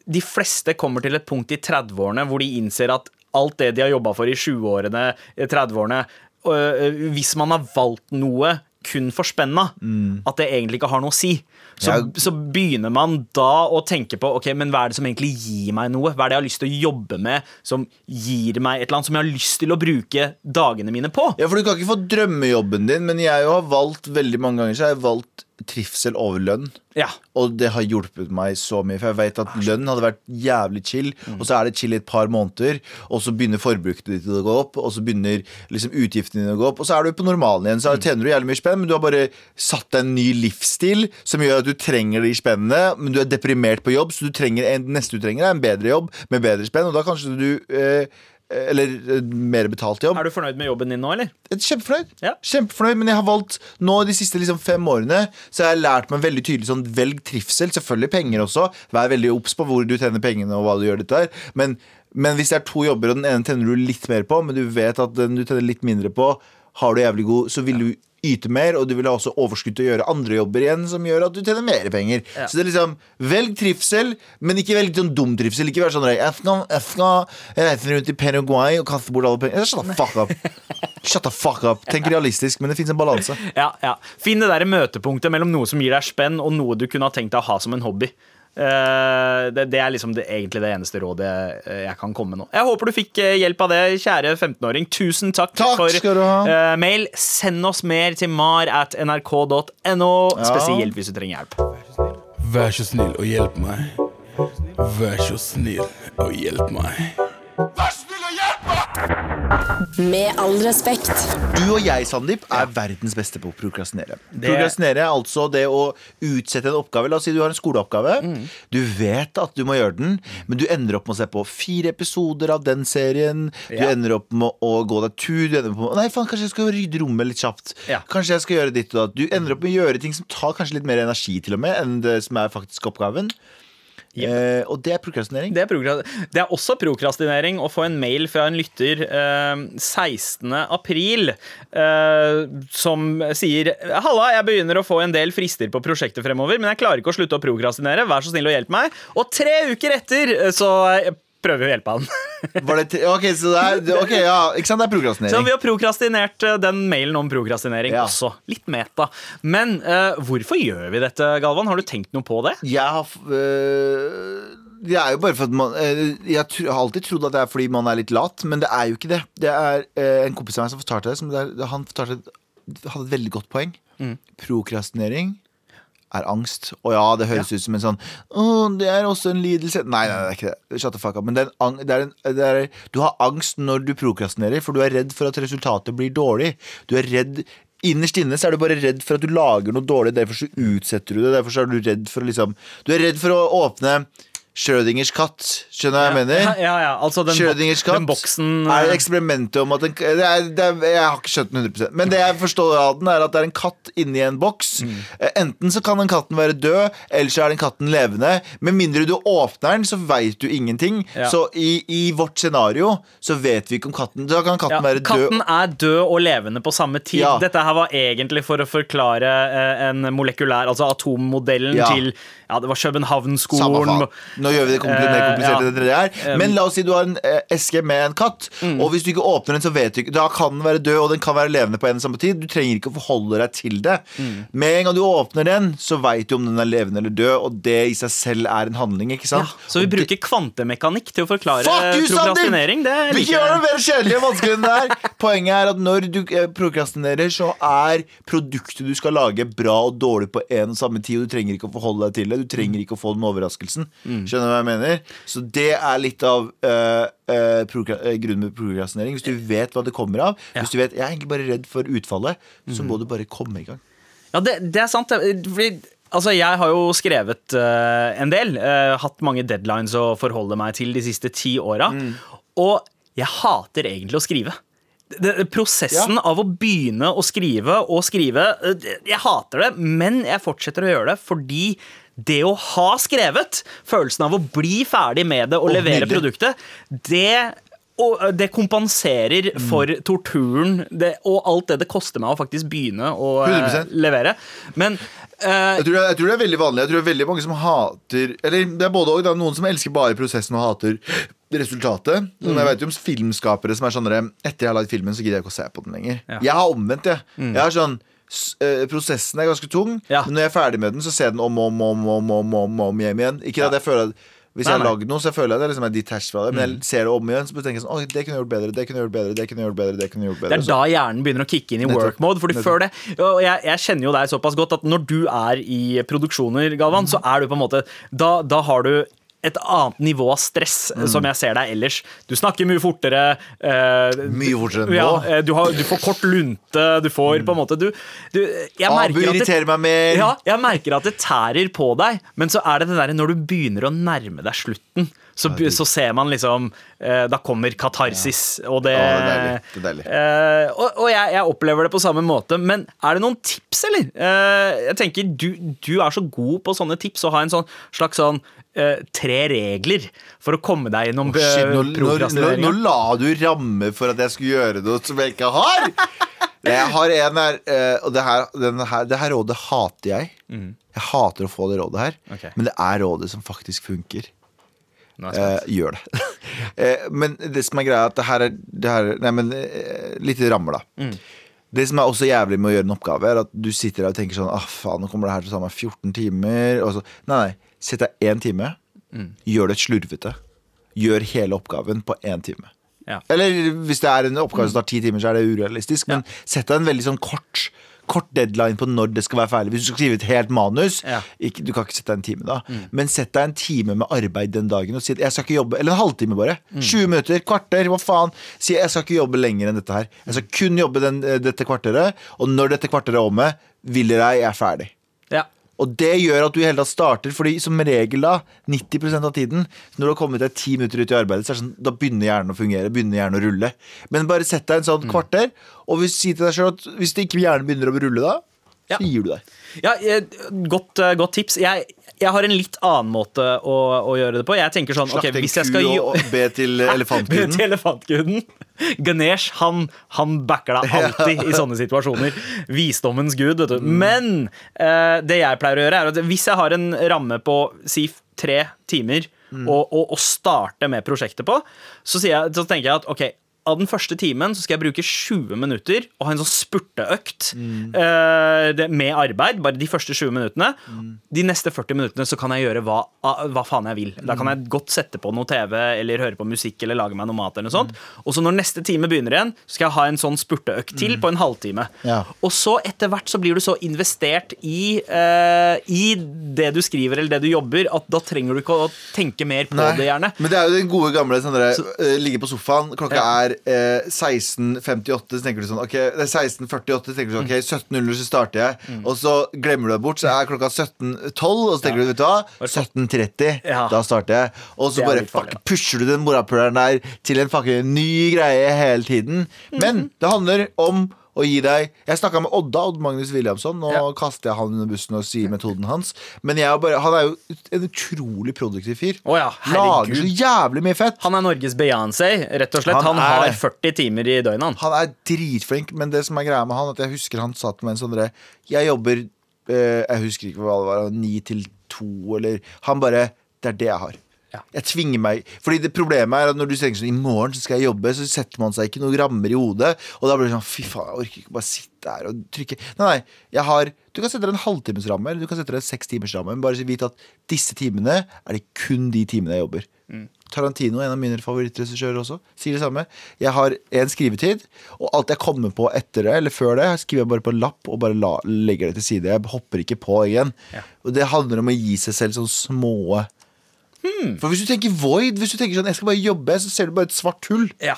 de fleste kommer til et punkt i 30-årene hvor de innser at alt det de har jobba for i 20-årene, 30-årene øh, Hvis man har valgt noe kun for spenna, at det egentlig ikke har noe å si. Så,
Ja.
så begynner man da å tenke på Ok, men hva er det som egentlig gir meg noe. Hva er det jeg har lyst til å jobbe med som gir meg et eller annet som jeg har lyst til å bruke dagene mine på.
Ja, for Du kan ikke få drømmejobben din, men jeg har valgt veldig mange ganger Så jeg har valgt trivsel over lønn.
Ja,
Og det har hjulpet meg så mye. For jeg vet at lønn hadde vært jævlig chill, og så er det chill i et par måneder, og så begynner forbruket ditt å gå opp, og så begynner liksom utgiftene dine å gå opp, og så er du på normalen igjen. Så tjener du jævlig mye spenn, men du har bare satt deg en ny livsstil som gjør at du trenger de spennene, men du er deprimert på jobb, så du trenger en, neste du trenger, er en bedre jobb med bedre spenn, og da kanskje du eh, eller eh, mer betalt jobb.
Er du fornøyd med jobben din nå, eller?
Er Kjempefornøyd.
Ja.
Kjempefornøyd, Men jeg har valgt nå de siste liksom, fem årene Så jeg har lært meg veldig tydelig sånn Velg trivsel. Selvfølgelig penger også. Vær veldig obs på hvor du tjener pengene og hva du gjør dette her. Men, men hvis det er to jobber, og den ene tjener du litt mer på, men du vet at den du tjener litt mindre på, har du jævlig god, så vil du yte mer, og du vil ha også overskudd til å gjøre andre jobber igjen, som gjør at du tjener mer penger. Så det er liksom Velg trivsel, men ikke velg sånn dum trivsel. Ikke vær sånn Jeg skal rundt i Paraguay og kaster bort alle penger. Shut the fuck up. Shut the fuck up. Tenk realistisk, men det fins en balanse.
Ja, ja. Finn det der møtepunktet mellom noe som gir deg spenn, og noe du kunne ha tenkt deg å ha som en hobby. Eh, det, det er liksom det, egentlig det eneste rådet jeg, jeg kan komme med nå. Jeg håper du fikk eh, hjelp av det, kjære 15-åring. Tusen takk,
Takk
for eh, mail. Send oss mer til mar at nrk.no, spesielt hvis du trenger hjelp.
Vær så snill og hjelp meg. Vær så snill og hjelp meg.
Med all respekt.
Du og jeg, Sandeep, er verdens beste på å prokrastinere. Prokrastinere er altså det å utsette en oppgave. La oss si du har en skoleoppgave. Du vet at du må gjøre den, men du ender opp med å se på fire episoder av den serien. Du
Ja.
ender opp med å gå deg tur. Du ender opp med, Nei, faen, kanskje jeg skal rydde rommet litt kjapt.
Ja.
Kanskje jeg skal gjøre ditt og datt. Du ender opp med å gjøre ting som tar kanskje litt mer energi til og med enn det som er faktisk oppgaven. Eh, og det er prokrastinering.
Det er, prokra- det er også prokrastinering å få en mail fra en lytter eh, 16. april eh, som sier Halla, jeg begynner å få en del frister på prosjektet fremover, men jeg klarer ikke å slutte å prokrastinere. Vær så snill å hjelpe meg. Og tre uker etter eh, så jeg prøver vi å hjelpe han.
Var det ok, så det er, okay, ja, ikke sant, det er
Så vi har prokrastinert eh, den mailen om prokrastinering
Ja.
også. Litt meta. Men uh, hvorfor gjør vi dette, Galvan? Har du tenkt noe på det?
Jeg har øh, Det er jo bare for at man øh, Jeg har alltid trodd at det er fordi man er litt lat, men det er jo ikke det. Det er øh, en kompis av meg som fortalte det. Som det er, han fortalte, hadde et veldig godt poeng. Prokrastinering er angst. Og ja, det høres ut som en sånn Å, det er også en lidelse. Nei, nei, det er ikke det. Shut the fuck up. Men det er en, det er en, det er, du har angst når du prokrastinerer, for du er redd for at resultatet blir dårlig. Du er redd Innerst inne så er du bare redd for at du lager noe dårlig. Derfor så utsetter du det. Derfor så er du redd for å liksom Du er redd for å åpne Schrødingers katt. Skjønner du hva jeg mener?
Ja, ja. Altså den,
Schrødingers katt
den boksen
er
eh,
eksperimentet om at en, det er, det er, Jeg har ikke skjønt den 100% Men det jeg forstår av den, er at det er en katt inni en boks.
Mm.
Eh, Enten så kan den katten være død, eller så er den katten levende. Med mindre du åpner den, så veit du ingenting.
Ja.
Så i, i vårt scenario så vet vi ikke om katten Da kan katten være død.
Katten er død og levende på samme tid.
Ja.
Dette her var egentlig for å forklare eh, en molekylær, altså atommodellen til Ja, det var København-skolen.
Nå gjør vi det kompli- mer
Eh,
komplisert enn det er. Men la oss si du har en eh, eske med en katt,
Mm.
og hvis du ikke åpner den, så vet du ikke Da kan den være død, og den kan være levende på en og samme tid. Du trenger ikke å forholde deg til det.
Mm.
Med en gang du åpner den, så veit du om den er levende eller død, og det i seg selv er en handling, ikke
Ja,
sant?
så vi bruker kvantemekanikk til å forklare
you,
prokrastinering. Det
Sandeep! Vi gjør det mer kjedelig og vanskelig enn det er. Poenget er at når du eh, prokrastinerer, så er produktet du skal lage, bra og dårlig på en og samme tid. Og du trenger ikke å forholde deg til det. Du trenger ikke å få den overraskelsen. Skjønner du hva jeg mener? Så det er litt av uh, uh, grunnen med prokrastinering. Hvis du vet hva det kommer av, hvis du vet jeg er egentlig bare redd for utfallet, så må du bare komme i gang.
Ja, det, det er sant. Fordi, altså, jeg har jo skrevet uh, en del. Uh, hatt mange deadlines å forholde meg til de siste ti åra. Og jeg hater egentlig å skrive. Det, det, prosessen av å begynne å skrive og skrive Jeg hater det, men jeg fortsetter å gjøre det fordi det å ha skrevet, følelsen av å bli ferdig med det og levere
nydelig.
produktet, det og det kompenserer for torturen det, og alt det det koster meg å faktisk begynne å eh,
100%.
levere. Men eh,
Jeg tror, det, jeg tror det er veldig vanlig. Jeg tror det er veldig mange som hater Eller det er både og, det er noen som elsker bare prosessen og hater resultatet.
Mm.
Jeg vet jo om filmskapere som er sånn Etter jeg har lagd filmen, så gidder jeg ikke å se på den lenger.
Ja.
Jeg har omvendt, jeg. Jeg har sånn Prosessen er ganske tung,
Ja.
men når jeg er ferdig med den, så ser jeg den om og om, om, om, om, om, om hjem igjen. Ikke at jeg føler at hvis
Nei,
jeg har
nei.
lagd noe, så føler jeg det liksom er detached fra det. Men jeg ser det om igjen, så tenker jeg sånn Å, det kunne jeg gjort bedre, det kunne jeg gjort bedre, det kunne jeg gjort bedre. Det kunne jeg gjort
det
bedre.
er da hjernen begynner å kicke inn i
Nettopp.
work mode. Fordi før det og jeg, jeg kjenner jo deg såpass godt at når du er i produksjoner, Galvan, så er du på en måte Da, da har du et annet nivå av stress,
Mm.
som jeg ser deg ellers. Du snakker mye fortere. eh,
Mye fortere enn nå.
Ja, du, har, du får kort lunte. Du får på en måte du, du, jeg
Abu irriterer meg mer.
Ja, jeg merker at det tærer på deg, men så er det det der når du begynner å nærme deg slutten, så, så ser man liksom eh, Da kommer katarsis, og det,
Ja, det er deilig. Det er deilig.
Eh, og og jeg, jeg opplever det på samme måte, men er det noen tips, eller? Eh, jeg tenker, du, du er så god på sånne tips og har en sånn slags sånn tre regler for å komme deg gjennom
oh,
eh,
nå, nå, nå, la du ramme for at jeg skulle gjøre noe som jeg ikke har! Jeg har en eh, og det her, den her, det her rådet hater jeg. Jeg hater å få det rådet her,
okay.
men det er rådet som faktisk funker. Eh, gjør det. eh, men det som er greia, er at det her er, det her, Nei, men eh, litt rammer, da.
Mm.
Det som er også jævlig med å gjøre en oppgave, er at du sitter der og tenker sånn ah, faen, nå kommer det her til å ta meg 14 timer. Så, nei, nei. Sett deg én time.
Mm.
Gjør det slurvete. Gjør hele oppgaven på én time.
Ja.
Eller hvis det er en oppgave som tar ti timer, så er det urealistisk. Men sett deg en veldig sånn kort Kort deadline på når det skal være ferdig. Hvis du skal skrive et helt manus,
Ja.
ikke, du kan ikke sette deg en time da. Men sett deg en time med arbeid den dagen og si at jeg skal ikke jobbe Eller en halvtime, bare. 20 minutter, kvarter, hva faen. Si jeg skal ikke jobbe lenger enn dette her. Jeg skal kun jobbe den, eh, dette kvarteret, og når dette kvarteret er omme, vil jeg er ferdig. Og det gjør at du i hele tatt starter, Fordi som regel da 90% av tiden Når du har kommet deg ti minutter ut i arbeidet Så er det sånn, Da begynner hjernen å fungere, begynner hjernen å rulle Men bare sett deg en sånn kvarter Og si til deg selv at hvis det ikke hjernen begynner å rulle da
Ja.
Så gir du deg
Ja, eh, godt, eh, godt tips. Jeg, jeg har en litt annen måte å, å gjøre det på. Jeg tenker sånn, ok,
Slakte en
hvis jeg skal gi...
og be til
elefantguden.
be Til
elefantguden. Ganesh, han, han backer deg alltid i sånne situasjoner. Visdommens gud, vet du. Men eh, det jeg pleier å gjøre, er at hvis jeg har en ramme på si tre timer
Mm.
og, og starte med prosjektet på, så, sier jeg, så tenker jeg at ok, av den første timen så skal jeg bruke 20 minutter og ha en sånn spurteøkt
Mm.
eh, med arbeid. Bare de første 20 minuttene.
Mm.
De neste 40 minuttene så kan jeg gjøre hva, hva faen jeg vil. Da kan jeg godt sette på noe TV eller høre på musikk eller lage meg noe mat. eller noe sånt Og så når neste time begynner igjen, så skal jeg ha en sånn spurteøkt til på en halvtime.
Ja.
Og så etter hvert så blir du så investert i, eh, i det du skriver eller det du jobber, at da trenger du ikke å tenke mer på
Nei,
det, gjerne.
Men det er jo den gode gamle sånn der, eh, Ligge på sofaen, klokka
Ja.
er eh, 16.58 Så tenker du sånn, ok Det er 16.48 Så tenker du sånn, ok 17.00 så starter jeg. Og så glemmer du deg bort Så er klokka 17.12 Og så tenker du, vet du hva 17.30
Ja.
Da starter jeg. Og så bare
farlig,
fuck, pusher du den morapuleren der Til en fucking ny greie hele tiden. Men det handler om å gi deg Jeg snakket med Odda, Odd Magnus Williamson Nå
Ja.
kaster jeg han under bussen og sier metoden hans Men jeg bare, han er jo en utrolig produktiv fyr
Oh ja,
Lager så jævlig mye fett.
Han er Norges Beyoncé, rett og slett.
Han
Han, har 40 timer i døgnet, han.
Han er dritflink, men det som er greia med han, at jeg husker han satt med en sånn derre Jeg jobber eh, Jeg husker ikke hva det var, ni til to, eller Han bare Det er det jeg har.
Ja.
Jeg tvinger meg Fordi det problemet er at når du tenker sånn I morgen så skal jeg jobbe, så setter man seg ikke noen rammer i hodet. Og da blir det sånn Fy faen, jeg orker ikke bare sitte her og trykke. Nei, nei. Jeg har Du kan sette deg en halvtimesramme, eller du kan sette deg en sekstimersramme. Men bare vit at disse timene er det kun de timene jeg jobber. Tarantino, en av mine favorittregissører også, sier det samme. Jeg har en skrivetid, og alt jeg kommer på etter det, eller før det, skriver jeg bare på en lapp og bare la, legger det til side. Jeg hopper ikke på igjen. Og det handler om å gi seg selv sånne små For hvis du tenker void, hvis du tenker sånn jeg skal bare jobbe, så ser du bare et svart hull.
Ja.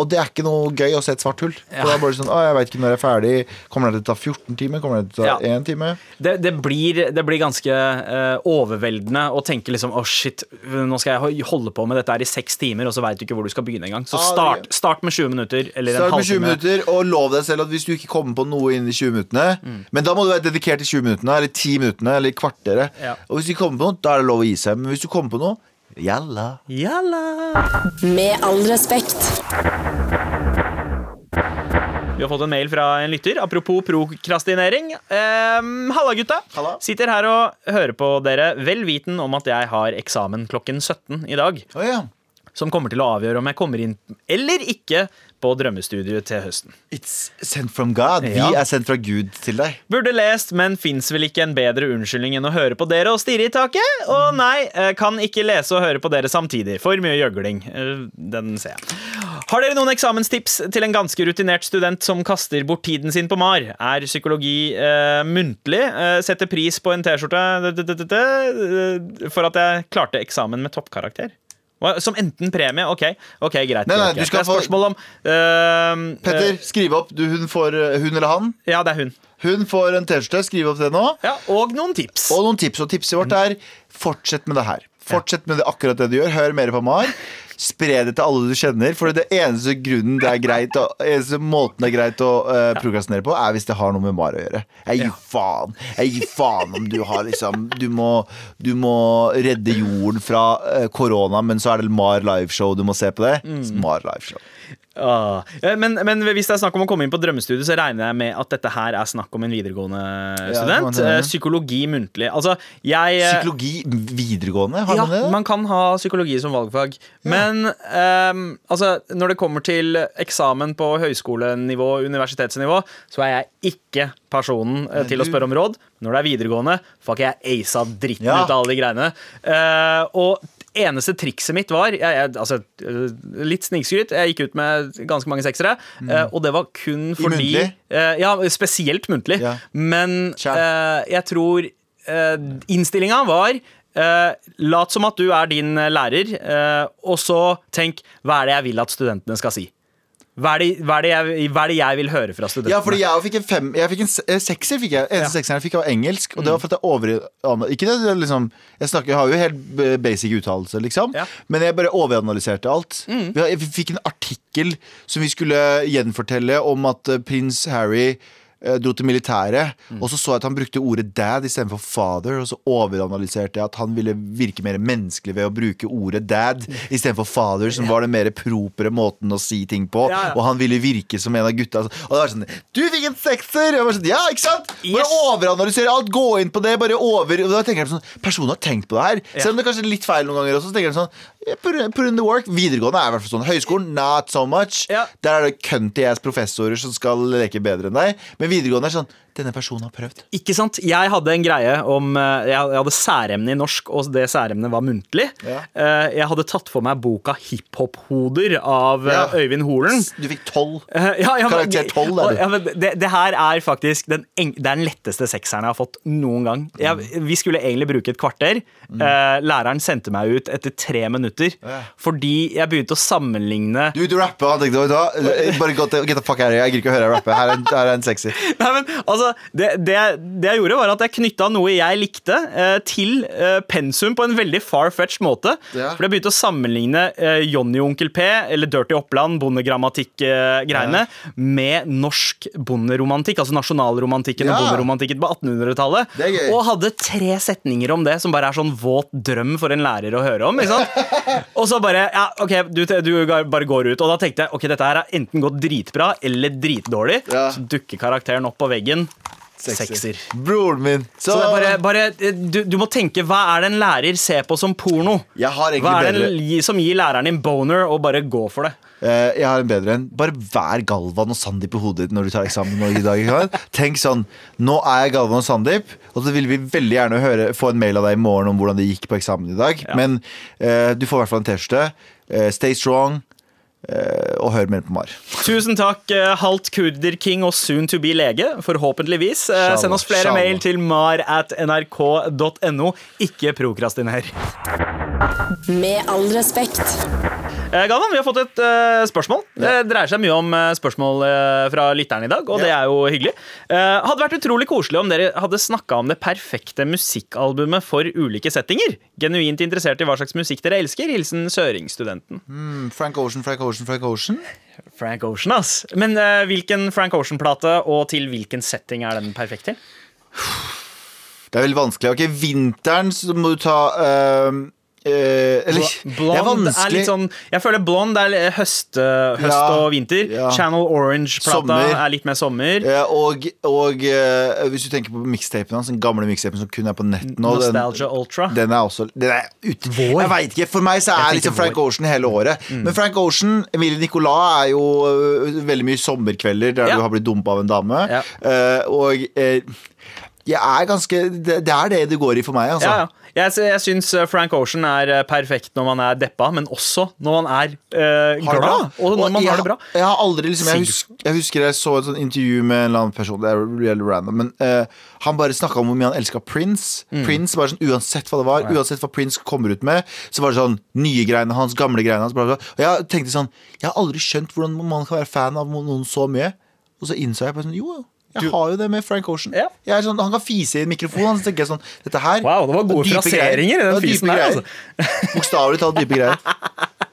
Og det er ikke noe gøy å se et svart hull. For
Ja.
det er bare sånn, å, jeg vet ikke når jeg er ferdig Kommer det til å ta 14 timer? Kommer det til å ta
Ja.
1 time?
Det, det, blir, det blir ganske uh, overveldende å tenke liksom Å, shit, nå skal jeg holde på med dette her i seks timer, og så veit du ikke hvor du skal begynne engang. Så start, start med 20 minutter eller en
Start med 20 minutter, og lov deg selv at hvis du ikke kommer på noe innen de 20 minuttene
Mm.
Men da må du være dedikert til 20 minuttene, eller 10 minuttene, eller kvarteret.
Ja.
Og hvis du kommer på noe, da er det lov å gi seg. Men hvis du kommer på noe, jalla.
Jalla.
Med all respekt.
Vi har fått en mail fra en lytter. Apropos prokrastinering. Um, Halla, gutta.
Halla.
Sitter her og hører på dere, vel viten om at jeg har eksamen klokken 17 i dag.
Oh, ja.
Som kommer til å avgjøre om jeg kommer inn eller ikke på drømmestudiet til høsten.
It's sent from God.
Ja.
Vi er sendt fra Gud til deg.
Burde lest, men fins vel ikke en bedre unnskyldning enn å høre på dere og stirre i taket? Og nei, eh, kan ikke lese og høre på dere samtidig. For mye gjøgling. Eh, Den ser jeg. Har dere noen eksamenstips til en ganske rutinert student som kaster bort tiden sin på MAR? Er psykologi eh, muntlig? Eh, setter pris på en T-skjorte eh, for at jeg klarte eksamen med toppkarakter? Som enten premie? Ok, ok, greit.
Nei, nei,
greit, det er spørsmål om uh,
Petter,
eh,
skriv opp. Du, hun, får, uh, hun eller han.
Ja, det er hun.
Hun får en T-skjorte. Skriv opp det nå.
Ja, Og noen tips.
Og noen tips. Og tipset vårt er fortsett med det her. Fortsett med det, akkurat det du gjør. Hør mer på Mar. Spre det til alle du kjenner. For det eneste grunnen det er greit å, eneste måten det er greit å uh, prokrastinere på, er hvis det har noe med Mara å gjøre. Jeg gir faen. Jeg gir faen om du har liksom Du må, du må redde jorden fra korona, korona, men så er det Mar liveshow. Du må se på det. Mar liveshow.
Ah. Eh, Men, men hvis det er snakk om å komme inn på drømmestudiet, så regner jeg med at dette her er snakk om en videregående student.
Ja.
Eh, Psykologi muntlig. Altså, jeg eh,
Psykologi videregående, har
ja,
man det?
man kan ha psykologi som valgfag. Men um, altså, når det kommer til eksamen på høyskolenivå, universitetsnivå, så er jeg ikke personen eh, til å spørre om råd. Når det er videregående, får ikke jeg aca dritten
Ja.
ut av alle de greiene. Uh, og eneste trikset mitt var jeg, jeg, altså, eh, Litt snikskryt. Jeg gikk ut med ganske mange seksere, Mm. og det var kun fordi I
muntlig?
eh, Ja, spesielt muntlig.
Ja.
Men eh, jeg tror innstillinga var Uh, lat som at du er din eh, lærer, uh, og så tenk hva er det jeg vil at studentene skal si. Hva er, det, hva, er det jeg, hva er det jeg vil høre fra studentene?
Ja, fordi jeg fikk en fem Jeg fikk en eh, sekser. fikk jeg Eneste
Ja.
sekseren jeg fikk, var engelsk. Og det var for at jeg over... Ikke det, det liksom Jeg snakker, jeg har jo helt basic uttalelse, liksom.
Ja.
Men jeg bare overanalyserte alt. Vi, fikk en artikkel som vi skulle gjenfortelle om at eh, prins Harry dro til militæret, og så så jeg at han brukte ordet dad istedenfor father, og så overanalyserte jeg at han ville virke mer menneskelig ved å bruke ordet dad istedenfor father, som var den mer propere måten å si ting på,
Ja, ja.
og han ville virke som en av gutta. Og det var sånn Du fikk en sekser! Jeg var sånn, ja, ikke sant? Bare
Yes.
overanalysere alt, gå inn på det, bare over og da tenker jeg sånn, Personen har tenkt på det her. Selv om det kanskje er litt feil noen ganger også, så tenker jeg sånn put, in- put in the work. Videregående er i hvert fall sånn. Høyskolen, not so much.
Ja.
Der er det cunty-ass professorer som skal leke bedre enn deg. Men videregående er sånn Denne personen har prøvd.
Ikke sant? Jeg hadde en greie om eh, Jeg hadde særemne i norsk, og det særemnet var muntlig.
Ja.
Eh, Jeg hadde tatt for meg boka Hiphop-hoder av eh,
Ja.
Øyvind Holen.
Du fikk tolv.
Ja,
Karakter 12 er du.
Ja, men det, det her er faktisk den, det er den letteste sekseren jeg har fått noen gang. Jeg, vi skulle egentlig bruke et kvarter. Mm. læreren sendte meg ut etter tre minutter fordi jeg begynte å sammenligne
Du, du rapper, tenkte du? Bare get the, fuck out of here. Jeg gidder ikke å høre deg rappe. Her er en, her er en sexy.
Nei, men altså, det, det, det jeg gjorde, var at jeg knytta noe jeg likte, eh, til eh, pensum på en veldig far-fetched måte.
Ja.
For jeg begynte å sammenligne eh, Johnny og Onkel P, eller Dirty Oppland, bondegrammatikk-greiene, med norsk bonderomantikk, altså nasjonalromantikken
Ja.
og bonderomantikken på 1800-tallet.
Det er gøy.
Og hadde tre setninger om det, som bare er sånn våt drøm for en lærer å høre om. Og så bare Ja, OK, du, du bare går ut. Og da tenkte jeg ok, dette her har enten gått dritbra eller dritdårlig.
Ja.
Så dukker karakteren opp på veggen. Sekser.
Broren min. Så,
Så det bare, bare eh, du, du må tenke hva er det en lærer ser på som porno?
Jeg har egentlig
Hva er det
bedre
en som gir læreren din boner, og bare gå for det?
Uh, Jeg har en bedre en. Bare vær Galvan og Sandeep i hodet ditt når du tar eksamen i dag. Tenk sånn Nå er jeg Galvan og Sandeep, og så vil vi veldig gjerne høre, få en mail av deg i morgen om hvordan det gikk på eksamen i dag. Men uh, du får i hvert fall en T-skjorte. Uh, stay strong, og hør mer på Mar.
Tusen takk, eh, halvt kurder-king og soon to be lege. Forhåpentligvis. Eh,
Shalom,
Send oss flere
shalom.
mail til mar at nrk.no. Ikke prokrastiner.
Med all respekt.
Eh, Galvan, vi har fått et uh, spørsmål. Det dreier seg mye om uh, spørsmål uh, fra lytteren i dag, og det er jo hyggelig. Hadde vært utrolig koselig om dere hadde snakka om det perfekte musikkalbumet for ulike settinger. Genuint interessert i hva slags musikk dere elsker. Hilsen Søringstudenten.
Mm, Frank Ocean, Frank Ocean, Frank Ocean.
Frank Ocean, ass. Men hvilken Frank Ocean-plate, og til hvilken setting er den perfekt til?
Det er veldig vanskelig. Ok, Vinteren så må du ta eh, eh, Eller det er
Blond litt sånn Jeg føler blond er litt høst, eh, høst
Ja,
og vinter.
ja.
Channel Orange-plata er litt mer sommer.
Ja, og og uh, hvis du tenker på mixtapen hans, den gamle mixtapen som kun er på nett nå den-
Nostalgia Ultra.
Den er også den er ut,
Vår.
Jeg veit ikke, For meg så er liksom Frank.
Mm.
Ocean hele året. Men Frank Ocean, Emilie Nicolas er jo uh, veldig mye sommerkvelder der du har blitt dumpa av en dame. Eh, og jeg er ganske det, det er det det går i for meg, altså.
Ja, ja. Jeg, jeg syns eh, Frank Ocean er eh, perfekt når man er deppa, men også når man er eh, glad. Og når man
jeg,
har det bra.
Jeg har aldri liksom jeg husker, jeg husker jeg så et sånt intervju med en eller annen person. Det er really random Men eh, han bare snakka om hvor mye han elska Prince.
Mm.
Prince bare sånn Uansett hva det var, uansett hva Prince kommer ut med, så var det sånn nye greiene hans, gamle greiene hans. Bla bla. Og jeg tenkte sånn Jeg har aldri skjønt hvordan man kan være fan av noen så mye. Og så innså jeg bare sånn Jo, jeg har jo det med Frank Ocean.
Ja.
Sånn, han kan fise i en mikrofon. Så tenker sånn Dette her
Wow, det var gode fraseringer i den fisen her, altså.
Bokstavelig talt dype greier.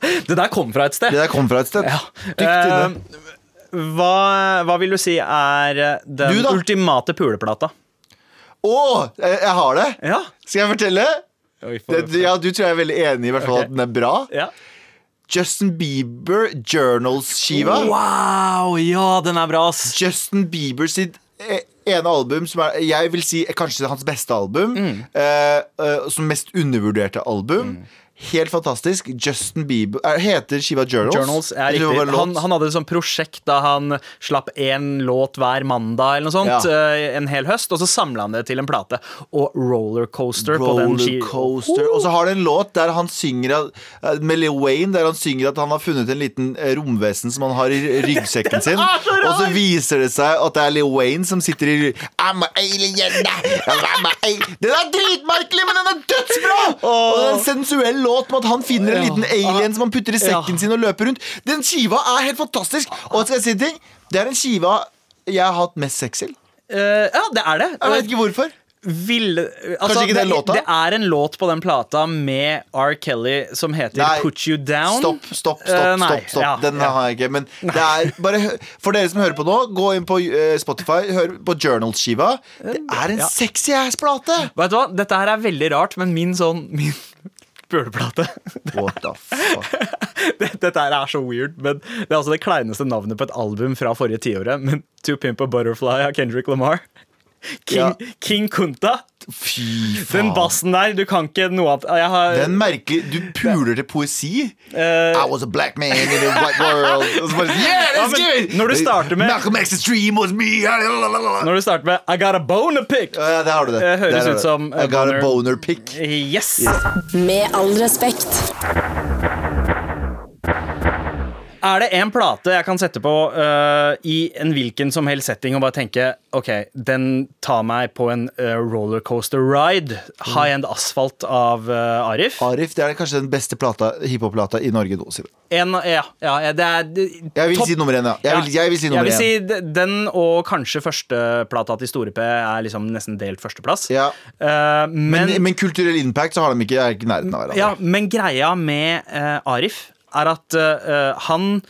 Det der kom fra et sted.
Det der kom fra et sted.
Ja.
Inne.
Eh, hva, hva vil du si er eh, den
Du
ultimate puleplata?
Å, jeg, jeg har det!
Ja.
Skal jeg fortelle? Det, ja, du tror jeg er veldig enig i hvert fall
okay.
at den er bra.
ja.
Justin Bieber Journals-skiva.
Wow, ja, den er bra, ass.
Justin Bieber sitt eh, ene album som er, jeg vil si kanskje hans beste album.
Mm.
eh, eh, som mest undervurderte album. Helt fantastisk. Justin Bieber er, Heter skiva Journals?
Journals er riktig. Han, han hadde et sånt prosjekt da han slapp én låt hver mandag eller noe sånt.
Ja.
eh, En hel høst, og så samla han det til en plate. Og Rollercoaster på den.
Rollercoaster. Og så har det en låt der han synger eh, med Lil Wayne, der han synger at han har funnet en liten eh, romvesen som han har i ryggsekken sin. Og så viser det seg at det er Lil Wayne som sitter i I'm a alien, I'm a alien. Den er dritmerkelig, men den er dødsbra! Og den er en sensuell låt med at han finner en liten alien som han putter i sekken sin og løper rundt. Den skiva er helt fantastisk. Og skal jeg si en ting? Det er en skiva jeg har hatt mest sex til.
Uh, ja, det er det.
Jeg vet ikke hvorfor.
Vil, altså,
ikke den
det? Det er en låt på den plata med R. Kelly som heter
Nei.
Put You Down.
Stopp, stopp, stopp.
Eh, nei,
stopp, stopp.
ja,
Den
ja.
har jeg ikke. Men det er bare For dere som hører på nå, gå inn på eh, Spotify, hør på Journals-skiva. Det er en
Ja.
sexy ass-plate!
Vet du hva, Dette her er veldig rart, men min sånn Min puleplate
What the fuck?
Dette her er så weird, men det er altså det kleineste navnet på et album fra forrige tiåret. Men To Pimp a Butterfly av Kendrick Lamar. King,
Ja.
King Kunta.
Fy
Den bassen der, du kan ikke noe annet Jeg har
Den merkelig Du puler til poesi.
Uh,
I was a black man in a white world. Bare, yeah,
Ja,
good
men når du starter med-
Malcolm X's dream was me.
Når du starter med I got a boner to pick.
det har du det.
Eh, høres ut som, eh,
I got a
boner.
pick. pick.
Yes.
Med all respekt.
Er det en plate jeg kan sette på uh, i en hvilken som helst setting og bare tenke OK, den tar meg på en uh, rollercoaster ride. High End Asfalt av uh, Arif.
Arif, det er kanskje den beste plata, hiphop-plata i Norge noensinne.
En, ja, ja, ja, det er det-
Jeg vil
topp-
si nummer én, ja. Jeg vil, jeg vil si nummer
jeg vil
én.
si den og kanskje førsteplata til Store P er liksom nesten delt førsteplass.
Ja. Men,
men,
men kulturell impact så har de ikke, er ikke nærheten av hverandre.
ja, men greia med Arif er at uh, han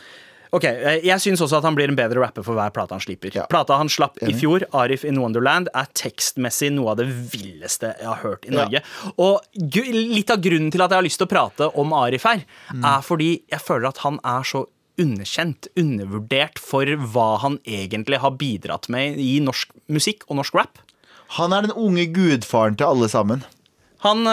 Ok, eh, Jeg syns også at han blir en bedre rapper for hver plate han slipper.
Ja.
Plata han slapp i fjor, Arif in Wonderland, er tekstmessig noe av det villeste jeg har hørt i
Ja.
Norge. Og litt av grunnen til at jeg har lyst til å prate om Arif her,
Mm.
er fordi jeg føler at han er så underkjent, undervurdert for hva han egentlig har bidratt med i norsk musikk og norsk rap.
Han er den unge gudfaren til alle sammen.
Han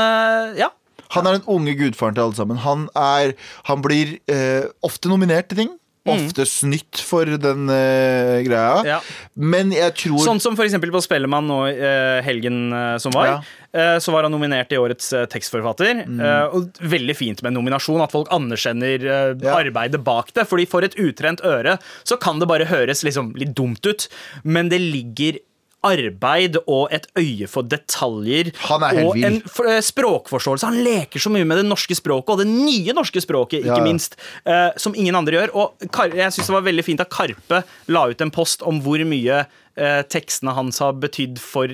Ja.
Han er den unge gudfaren til alle sammen. Han, er, han blir eh, ofte nominert til ting. Ofte snytt for den eh, greia.
Mm. Ja.
Men jeg tror
Sånn som eksempel på Spellemann nå eh, helgen eh, som var.
Ja.
Eh, så var han nominert i årets eh, tekstforfatter.
Mm.
Eh, og veldig fint med en nominasjon, at folk anerkjenner eh,
Ja.
arbeidet bak det. Fordi for et utrent øre så kan det bare høres liksom litt dumt ut, men det ligger arbeid og et øye for detaljer
Han er helt
og en eh, språkforståelse. Han leker så mye med det norske språket, og det nye norske språket, ikke
Ja,
minst, eh, som ingen andre gjør. Og Kar jeg syns det var veldig fint at Karpe la ut en post om hvor mye tekstene hans har betydd for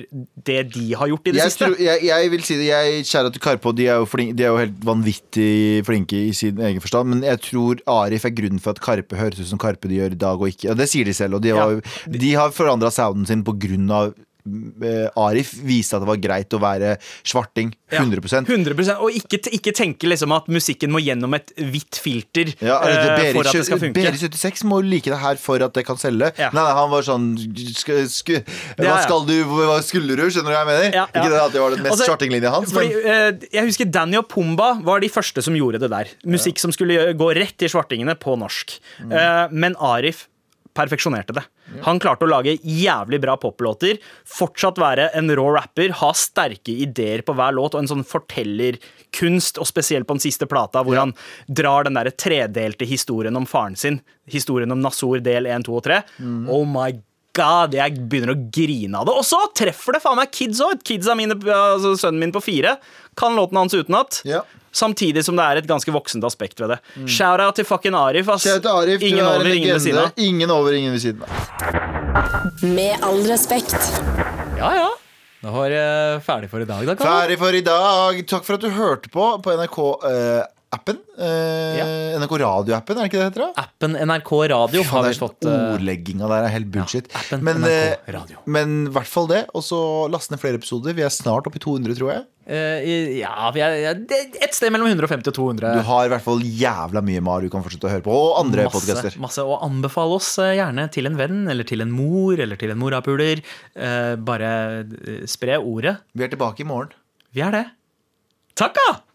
det de har gjort i det
jeg,
siste.
tror, jeg, jeg vil si det, jeg kjære til Karpe, de er, de er jo helt vanvittig flinke i sin egen forstand, men jeg tror Arif er grunnen for at Karpe høres ut som Karpe de gjør i dag og ikke. Og det sier de selv, og de har,
Ja.
de har forandra sounden sin på grunn av eh, Arif viste at det var greit å være svarting. 100
Ja, 100% Og ikke, ikke tenke liksom at musikken må gjennom et hvitt filter
Ja,
eh,
Berit,
for at det skal funke.
Berit 76 må like det her for at det kan selge.
Ja.
Nei, nei, han var sånn sk, sk, Hva skal du, hva skulle du? Skjønner du hva jeg mener? Ikke det at det var den mest
Altså,
svartinglinja hans,
fordi,
men
eh, jeg husker Danny og Pumba var de første som gjorde det der. Musikk som skulle gå rett til svartingene på norsk.
Mm.
Eh, men Arif perfeksjonerte det. Han klarte å lage jævlig bra poplåter, fortsatt være en rå rapper, ha sterke ideer på hver låt og en sånn fortellerkunst, og spesielt på den siste plata, hvor han drar den der tredelte historien om faren sin. Historien om Nasor del 1, 2 og 3.
Mm.
Oh my god, jeg begynner å grine av det. Og så treffer det faen meg kids òg. Kidsa mine, altså sønnen min på fire kan låten hans utenat.
Ja.
Samtidig som det er et ganske voksent aspekt ved det. Shout-out til fucking Arif. ass.
Arif,
ingen
du er
over, ingen ved siden av.
Ingen over, ingen ved siden av.
Med all respekt.
Ja, ja. Da var jeg ferdig for i dag, da.
Ferdig for i dag. Takk for at du hørte på på NRK. eh, appen. Eh, NRK Radio-appen, er det ikke det det heter? da?
Appen NRK Radio har
Faen,
vi fått
sånn
eh,
Ordlegginga der er helt bullshit.
appen
men,
NRK
eh,
Radio.
men i hvert fall det. Og så laste ned flere episoder. Vi er snart oppe i 200, tror jeg.
eh, Ja, vi er ja, et sted mellom 150 og 200.
Du har i hvert fall jævla mye Mar du kan fortsette å høre på. Og andre
podkaster.
podcaster.
masse, og anbefale oss eh, gjerne til en venn eller til en mor eller til en morapuler. Bare spre ordet.
Vi er tilbake i morgen.
Vi er det. Takk, da!